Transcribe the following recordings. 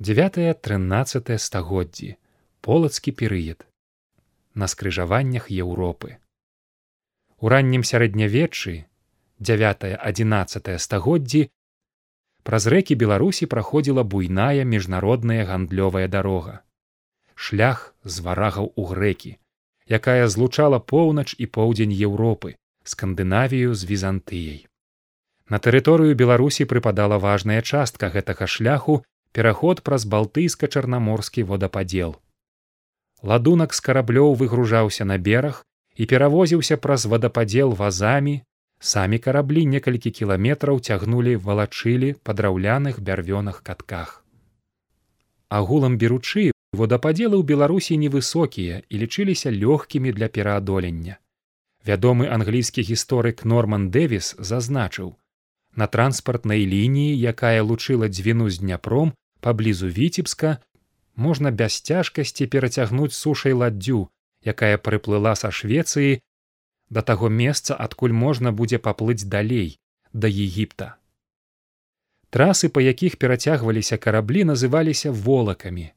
9-13 стагоддзі. Полацкі перыяд. На скрыжаваннях еўропы. У раннім сярэднявеччы 9-11 стагоддзі праз рэкі беларусі праходзіла буйная міжнародная гандлёвая дарога. Шлях з варагаў у грэкі якая злучала поўнач і поўдзень еўропы скандынавію з візантыяй. На тэрыторыю беларусі прыпадала важная частка гэтага шляху пераход праз балтыйска-чарнаморскі водападзел. Ладунак з караблёў выгружаўся на бераг і перавозіўся праз вадападзел вазамі, самі караблі некалькі кіламетраў цягнулі валачылі па драўляных бярвёнах катках. Агулам беручы водападзелы ў беларусі невысокія і лічыліся лёгкімі для пераадолення. Вядомы англійскі гісторык норман дэвіс зазначыў на транспартнай лініі якая лучыла дзвіну з дняпром паблізу віцебска можна без цяжкасці перацягнуць сушай ладдзю якая прыплыла са швецыі да таго месца адкуль можна будзе паплыць далей да егіпта. Трасы па якіх перацягваліся караблі называліся волакамі.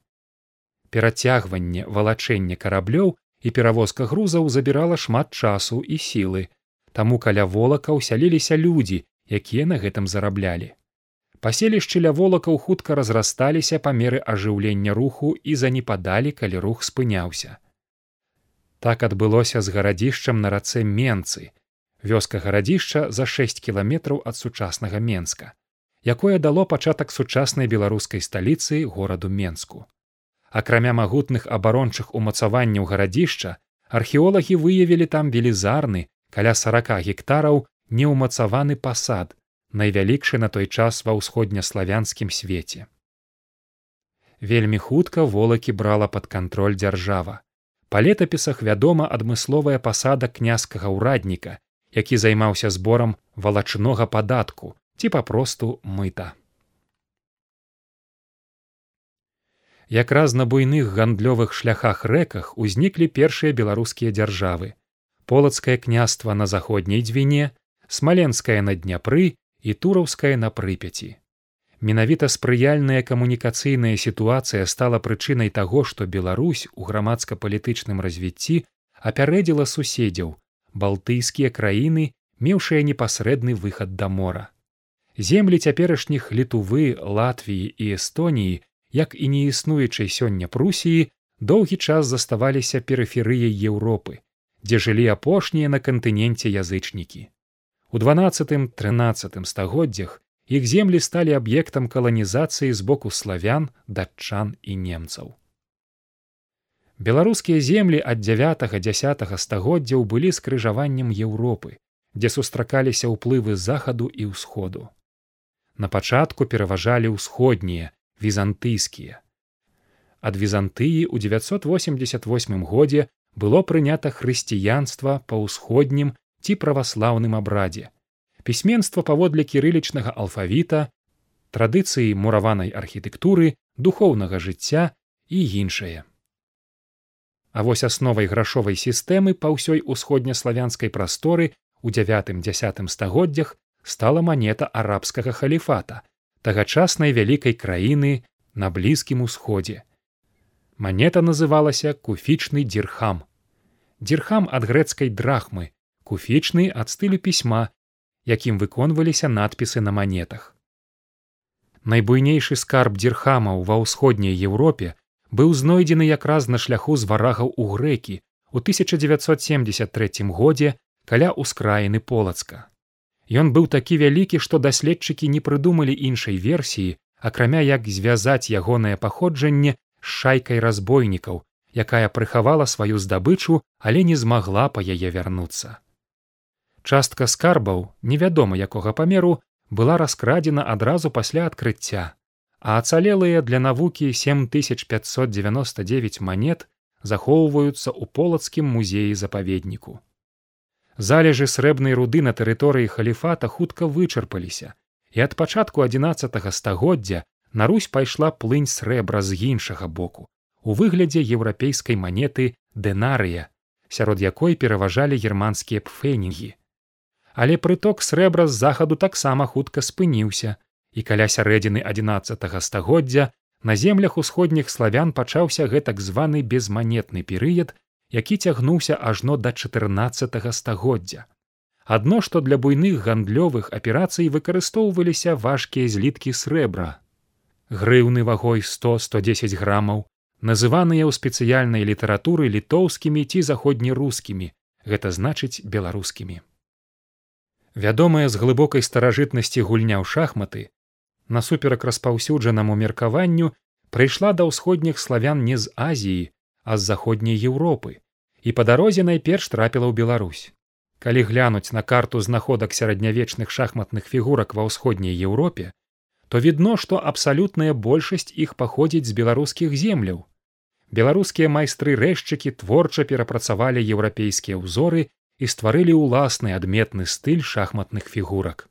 Перацягванне валачэнне караблёў і перавозка грузаў забірала шмат часу і сілы. Таму каля волака ўсяліліся людзі якія на гэтым зараблялі паселішчы ля волакаў хутка разрасталіся па меры ажыўлення руху і занепадалі калі рух спыняўся. Так адбылося з гарадзішчам на рацэ менцы вёска гарадзішча за шэсць кіламетраў ад сучаснага менска якое дало пачатак сучаснай беларускай сталіцы гораду менску. Акрамя магутных абарончых умацаванняў гарадзішча археолагі выявілі там велізарны каля сарака гектараў неўмацаваны пасад найвялікшы на той час ва ўсходнеславянскім свеце. Вельмі хутка волакі брала пад кантроль дзяржава. Па летапісах вядома адмысловая пасада князькага ўрадніка, які займаўся зборам валачнога падатку ці папросту мыта. Якраз на буйных гандлёвых шляхах рэках узніклі першыя беларускія дзяржавы. Полацкае княства на заходняй дзвіне, смаленская на дняпры і тураўская на прыпяці. Менавіта спрыяльная камунікацыйная сітуацыя стала прычынай таго, што Беларусь у грамадска-палітычным развіцці апярэдзіла суседзяў балтыйскія краіны, меўшыя непасрэдны выхад да мора. Землі цяперашніх літувы, Латвіі і Эстоніі, як і не існуючай сёння прусіі, доўгі час заставаліся перыферыяй Еўропы, дзе жылі апошнія на кантыненце язычнікі. У 12-13 стагоддзях іх землі сталі аб'ектам каланізацыі з боку славян, датчан і немцаў. Беларускія землі ад 9-10 стагоддзяў былі скрыжаваннем Еўропы, дзе сустракаліся ўплывы захаду і ўсходу. На пачатку пераважалі ўсходнія візантыйскія. Ад візантыі ў 988 годзе было прынята хрысціянства па ўсходнім ці праваслаўным абрадзе. Пісьменства паводле кірылічнага алфавіта традыцыі мураванай архітэктуры духоўнага жыцця і іншае. А вось асновай грашовай сістэмы па ўсёй усходнеславянскай прасторы у дзявятым дзясятым стагоддзях стала манета арабскага халіфата тагачаснай вялікай краіны на блізкім усходзе. Манета называлася куфічны дзірхам. Дзірхам ад грэцкай драхмы куфічны ад стылю пісьма, якім выконваліся надпісы на манетах. Найбуйнейшы скарб дзірхамаў ва ўсходняй Еўропе быў знойдзены якраз на шляху з варагаў у грэкі у 1973 годзе каля ўскраіны полацка. Ён быў такі вялікі, што даследчыкі не прыдумалі іншай версіі, акрамя як звязаць ягонае паходжанне з шайкай разбойнікаў, якая прыхавала сваю здабычу, але не змагла па яе вярнуцца. Частка скарбаў, невядома якога памеру, была раскрадзена адразу пасля адкрыцця, а ацалелыя для навукі 7599 манет захоўваюцца ў полацкім музеі запаведніку. Залежы срэбнай руды на тэрыторыі халіфата хутка вычарпаліся, і ад пачатку 11 стагоддзя на Русь пайшла плынь срэбра з іншага боку, у выглядзе еўрапейскай манеты дэнарыя, сярод якой пераважалі германскія пфенінгі але прыток срэбра з захаду таксама хутка спыніўся і каля сярэдзіны 11 стагоддзя на землях усходніх славян пачаўся гэтак званы безманетны перыяд, які цягнуўся ажно да 14 стагоддзя. Адно што для буйных гандлёвых аперацый выкарыстоўваліся важкія зліткі срэбра. Грыўны вагой 100-110 грамаў, называныя ў спецыяльнай літаратуры літоўскімі ці заходнерускімі, гэта значыць беларускімі. Вядомая з глыбокай старажытнасці гульня ў шахматы, насуперак распаўсюджанаму меркаванню прыйшла да ўсходніх славян не з азіі а з заходняй еўропы і па дарозе найперш трапіла ў беларусь. Калі глянуць на карту знаходак сярэднявечных шахматных фігурак ва ўсходняй еўропе то відно што абсалютная большасць іх паходзіць з беларускіх земляў. Беларускія майстры рэшчыкі творча перапрацавалі еўрапейскія ўзоры і стварылі ўласны адметны стыль шахматных фігурак.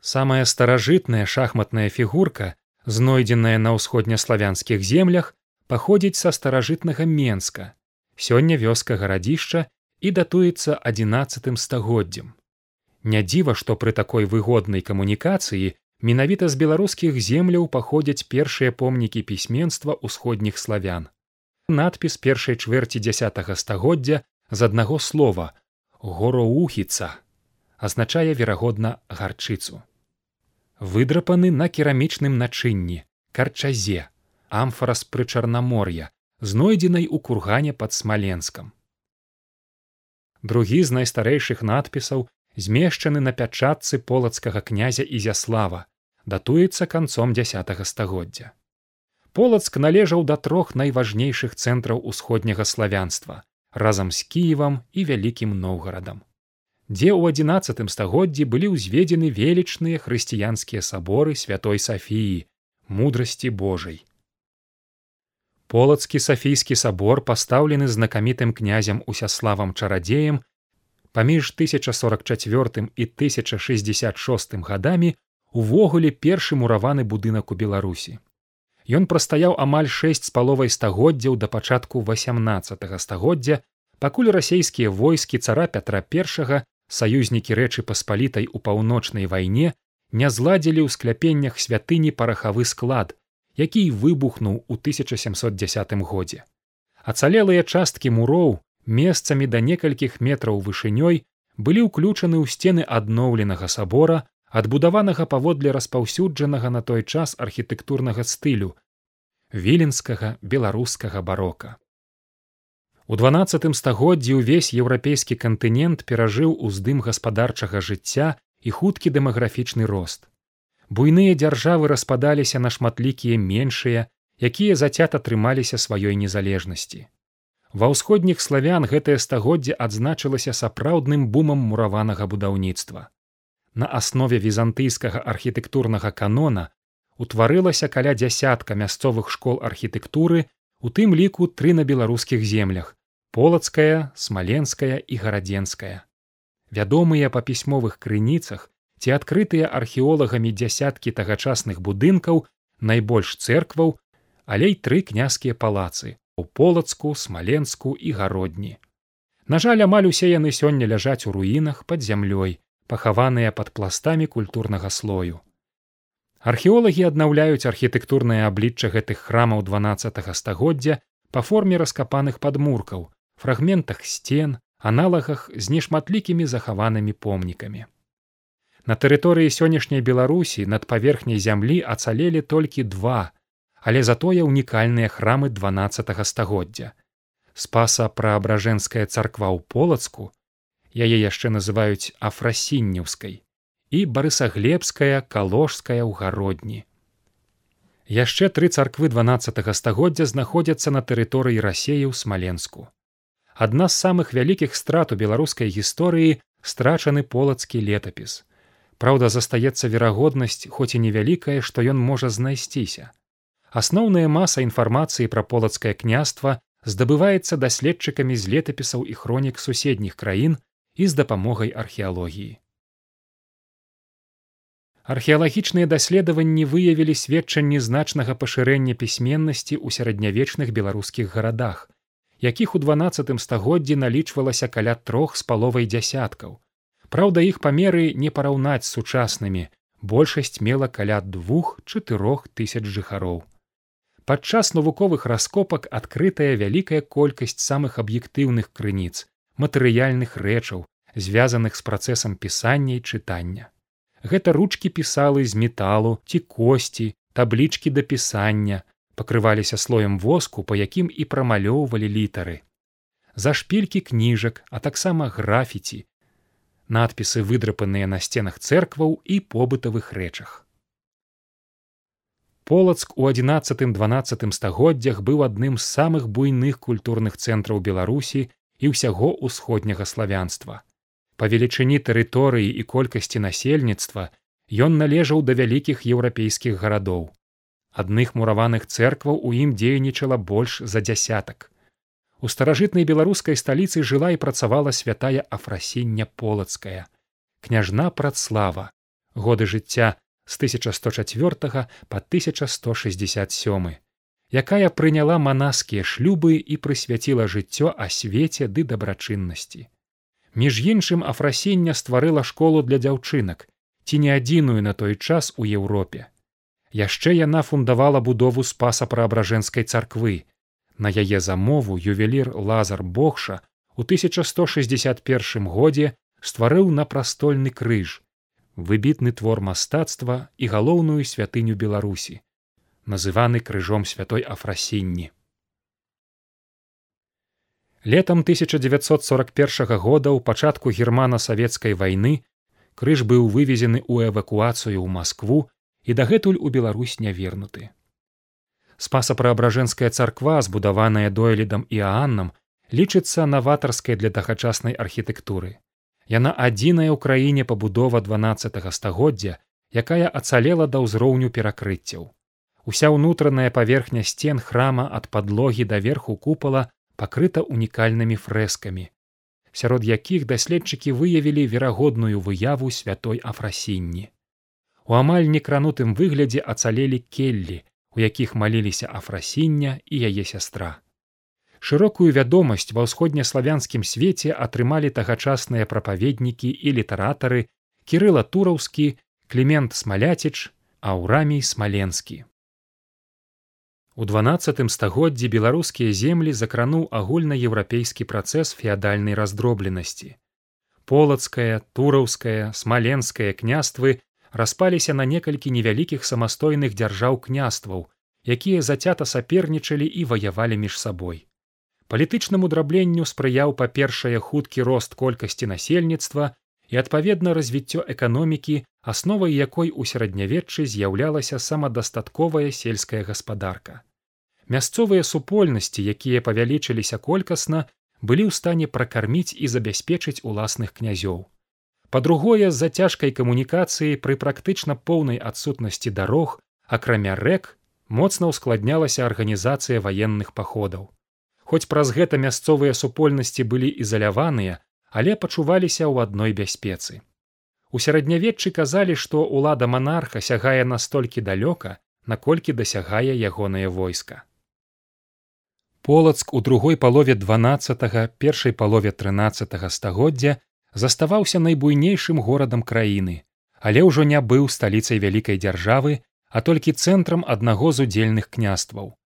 Самая старажытная шахматная фігурка знойдзеная на ўсходнеславянскіх землях паходзіць са старажытнага менска сёння вёска гарадзішча і датуецца адзінацатым стагоддзям не дзіва што пры такой выгоднай камунікацыі менавіта з беларускіх земляў паходзяць першыя помнікі пісьменства ўсходніх славян. Надпіс першай чвэрці дзясятага стагоддзя з аднаго слова гороухіца азначае верагодна гарчыцу. Выдрапаны на керамічным начынні карчазе амфара з прычарнамор'я знойдзенай у кургане под смаленскам. Другі з найстарэйшых надпісаў змешчаны на пячатцы полацкага князя ізяслава датуецца канцом десятого стагоддзя. Полацк належаў да трох найважнейшых цэнтраў усходняга славянства разам з кіевам і вялікім ноўгарадам дзе ў адзінацатым стагоддзі былі ўзведзены велічныя хрысціянскія саборы святой сафіі мудрасці божай. Полацкі сафійскі сабор пастаўлены знакамітым князем усяславам чарадзеем паміж 1044 і 1066 гадамі увогуле першы мураваны будынак у беларусі ён прастаяў амаль шэсць з паловай стагоддзяў да пачатку 18 стагоддзя пакуль расійскія войскі цара пятра першага саюзнікі рэчы паспалітай у паўночнай вайне не зладзілі ў скляпеннях святыні парахавы склад які выбухнуў у 1710 годзе. Ацалелыя часткі муроў месцамі да некалькіх метраў вышынёй былі ўключаны ў сцены адноўленага сабора адбудаванага паводле распаўсюджанага на той час архітэктурнага стылю віленскага беларускага барока У дванаццатым стагоддзі ўвесь еўрапейскі кантынент перажыў уздым гаспадарчага жыцця і хуткі дэмаграфічны рост. Буйныя дзяржавы распадаліся на шматлікія меншыя, якія зацята трымаліся сваёй незалежнасці. Ва ўсходніх славян гэтае стагоддзе адзначылася сапраўдным бумам мураванага будаўніцтва. На аснове візантыйскага архітэктурнага канона утварылася каля дзясятка мясцовых школ архітэктуры, у тым ліку тры на беларускіх землях полацкая смаленская і гарадзенская. Вядомыя па пісьмовых крыніцах ці адкрытыя археолагамі дзясяткі тагачасных будынкаў найбольш церкваў алей тры княскія палацы у полацку смаленску і гародні. На жаль амаль усе яны сёння ляжаць у руінах пад зямлёй пахаваныя пад пластамі культурнага слою. Археолагі аднаўляюць архітэктурнае аблічча гэтых храмаў дванаццатого стагоддзя па форме раскапаных падмуркаў фрагментах сцен аналагах з нешматлікімі захаванымі помнікамі. На тэрыторыі сённяшняй беларусі над паверхняй зямлі ацалелі толькі два але затое ўнікальныя храмы дванаццатого стагоддзя. Спаса праабражэнская царква ў полацку яе яшчэ называюць афрасіннеўскай і барысаглебская каложская ў гародні. Яшчэ тры царквы 12 стагоддзя знаходзяцца на тэрыторыі рассеі ў смаленску. Адна з самых вялікіх страт у беларускай гісторыі страчаны полацкі летапіс. Праўда, застаецца верагоднасць, хоць і невялікая, што ён можа знайсціся. Асноўная маса інфармацыі пра полацкае княства здабываецца даследчыкамі з летапісаў і хронік суседніх краін і з дапамогай археалогіі археалагічныя даследаванні выявілі сведчанні значнага пашырэння пісьменнасці ў сярэднявечных беларускіх гарадах якіх у дванаццатым стагоддзі налічвалася каля трох з паловай дзясяткаў Праўда іх памеры не параўнаць з сучаснымі большасць мела каля двух-чатырох тысяч жыхароў. Падчас навуковых раскопак адкрытая вялікая колькасць самых аб'ектыўных крыніц, матэрыяльных рэчаў, звязаных з працэсам пісання і чытання. Гэта ручкі пісалы з металу ці косці, таблічкі да пісання, пакрываліся слоем воску, па якім і прамалёўвалі літары. За шпількі кніжак, а таксама графіці, надпісы выдрапаныя на сценах цэркваў і побытавых рэчах. Полацк у 11-12 стагоддзях быў адным з самых буйных культурных цэнтраў Беларусі і ўсяго ўсходняга славянства. Па велічыні тэрыторыі і колькасці насельніцтва ён належаў да вялікіх еўрапейскіх гарадоў. Адных мураваных цэркваў у ім дзейнічала больш за дзясятак. У старажытнай беларускай сталіцы жыла і працавала святая афрасіння полацкая, княжна працлава, годы жыцця з 1104 па 1167, якая прыняла манаскія шлюбы і прысвяціла жыццё асвеце ды дабрачыннасці. Між іншым афрасіння стварыла школу для дзяўчынак ці не адзіную на той час у Еўропе. Яшчэ яна фундавала будову спаса праабражэнскай царквы, На яе замову ювелір Лазар Богша у 1161 годзе стварыў на прастольны крыж, выбітны твор мастацтва і галоўную святыню Беларусі, называны крыжом святой афрасінні. Летам 1941 года ў пачатку германа-савецкай вайны крыж быў вывезены ў эвакуацыю ў Маскву і дагэтуль у Беларусь не вернуты. Спасапраабражэнская царква збудаваная дойлідам і ааннам лічыцца наватарскай для тагачаснай архітэктуры. Яна адзіная ў краіне пабудова дванаццатого стагоддзя якая ацалела да ўзроўню перакрыццяў уся ўнутраная паверхня сцен храма ад падлогі да верху купала пакрыта унікальнымі фрэскамі сярод якіх даследчыкі выявілі верагодную выяву святой афрасінні у амаль некранутым выглядзе ацалелі келлі у якіх маліліся афрасіння і яе сястра. Шырокую вядомасць ва ўсходнеславянскім свеце атрымалі тагачасныя прапаведнікі і літаратары кірыла тураўскі клімент смаляціч аўрамій смаленскі. У дванаццатым стагоддзі беларускія землі закрануў агульнаеўрапейскі працэс феадальнай раздробленасці. Полацкая, тураўская, смаленская княствы распаліся на некалькі невялікіх самастойных дзяржаў княстваў, якія зацята сапернічалі і ваявалі між сабой. Палітычнаму драбленню спрыяў па-першае хуткі рост колькасці насельніцтва і адпаведна развіццё эканомікі, асновай якой у сярэднявеччы з'яўлялася самадастатковая сельская гаспадарка. Мясцовыя супольнасці, якія павялічыліся колькасна, былі ў стане пракарміць і забяспечыць уласных князёў. Па-другое з-за цяжкай камунікацыі пры практычна поўнай адсутнасці дарог акрамя рэк моцна ўскладнялася арганізацыя ваенных паходаў. Хоць праз гэта мясцовыя супольнасці былі ізаляваныя але пачуваліся ў адной бяспецы. У сярэднявеччы казалі што ўлада манарха сягае настолькі далёка наколькі дасягае ягонае войска полацк у другой палове дванаццатага першай палове трынаццатага стагоддзя заставаўся найбуйнейшым горадам краіны, але ўжо не быў сталіцай вялікай дзяржавы, а толькі цэнтрам аднаго з удзельных княстваў.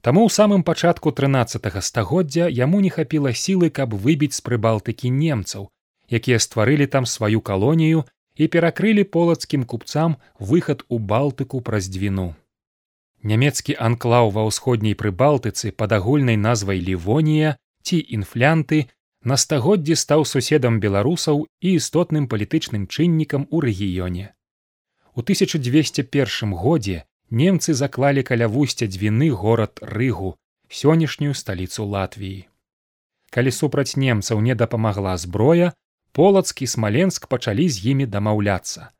Таму ў самым пачатку 13 стагоддзя яму не хапіла сілы, каб выбіць з прыбалтыкі немцаў, якія стварылі там сваю калонію і перакрылі полацкім купцам выхад у балтыку праз дзвіну. Нямецкі анклаў ва ўсходняй прыбалтыцы пад агульнай назвай лівонія ці інфлянты на стагоддзі стаў суседам беларусаў і істотным палітычным чыннікам у рэгіёне. У 1201 годзе немцы заклалі каля вусця дзвіны горад рыгу сённяшнюю сталіцу латвіі. Калі супраць немцаў не дапамагла зброя, полацкі смаленск пачалі з імі дамаўляцца.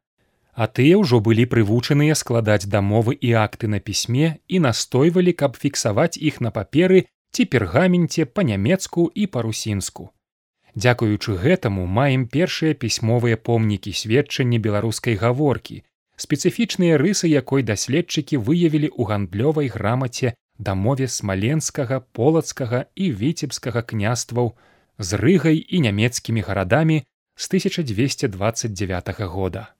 А тыя ўжо былі прывучаныя складаць дамовы і акты на пісьме і настойвалі, каб фіксаваць іх на паперы ці пергаменце па-нямецку і па-русінску. Дзякуючы гэтаму маем першыя пісьмовыя помнікі сведчання беларускай гаворкі, спецыфічныя рысы якой даследчыкі выявілі ў гандлёвай грамаце дамове смаленскага полацкага і віцебскага княстваў з рыгай і нямецкімі гарадамі з 1229 года.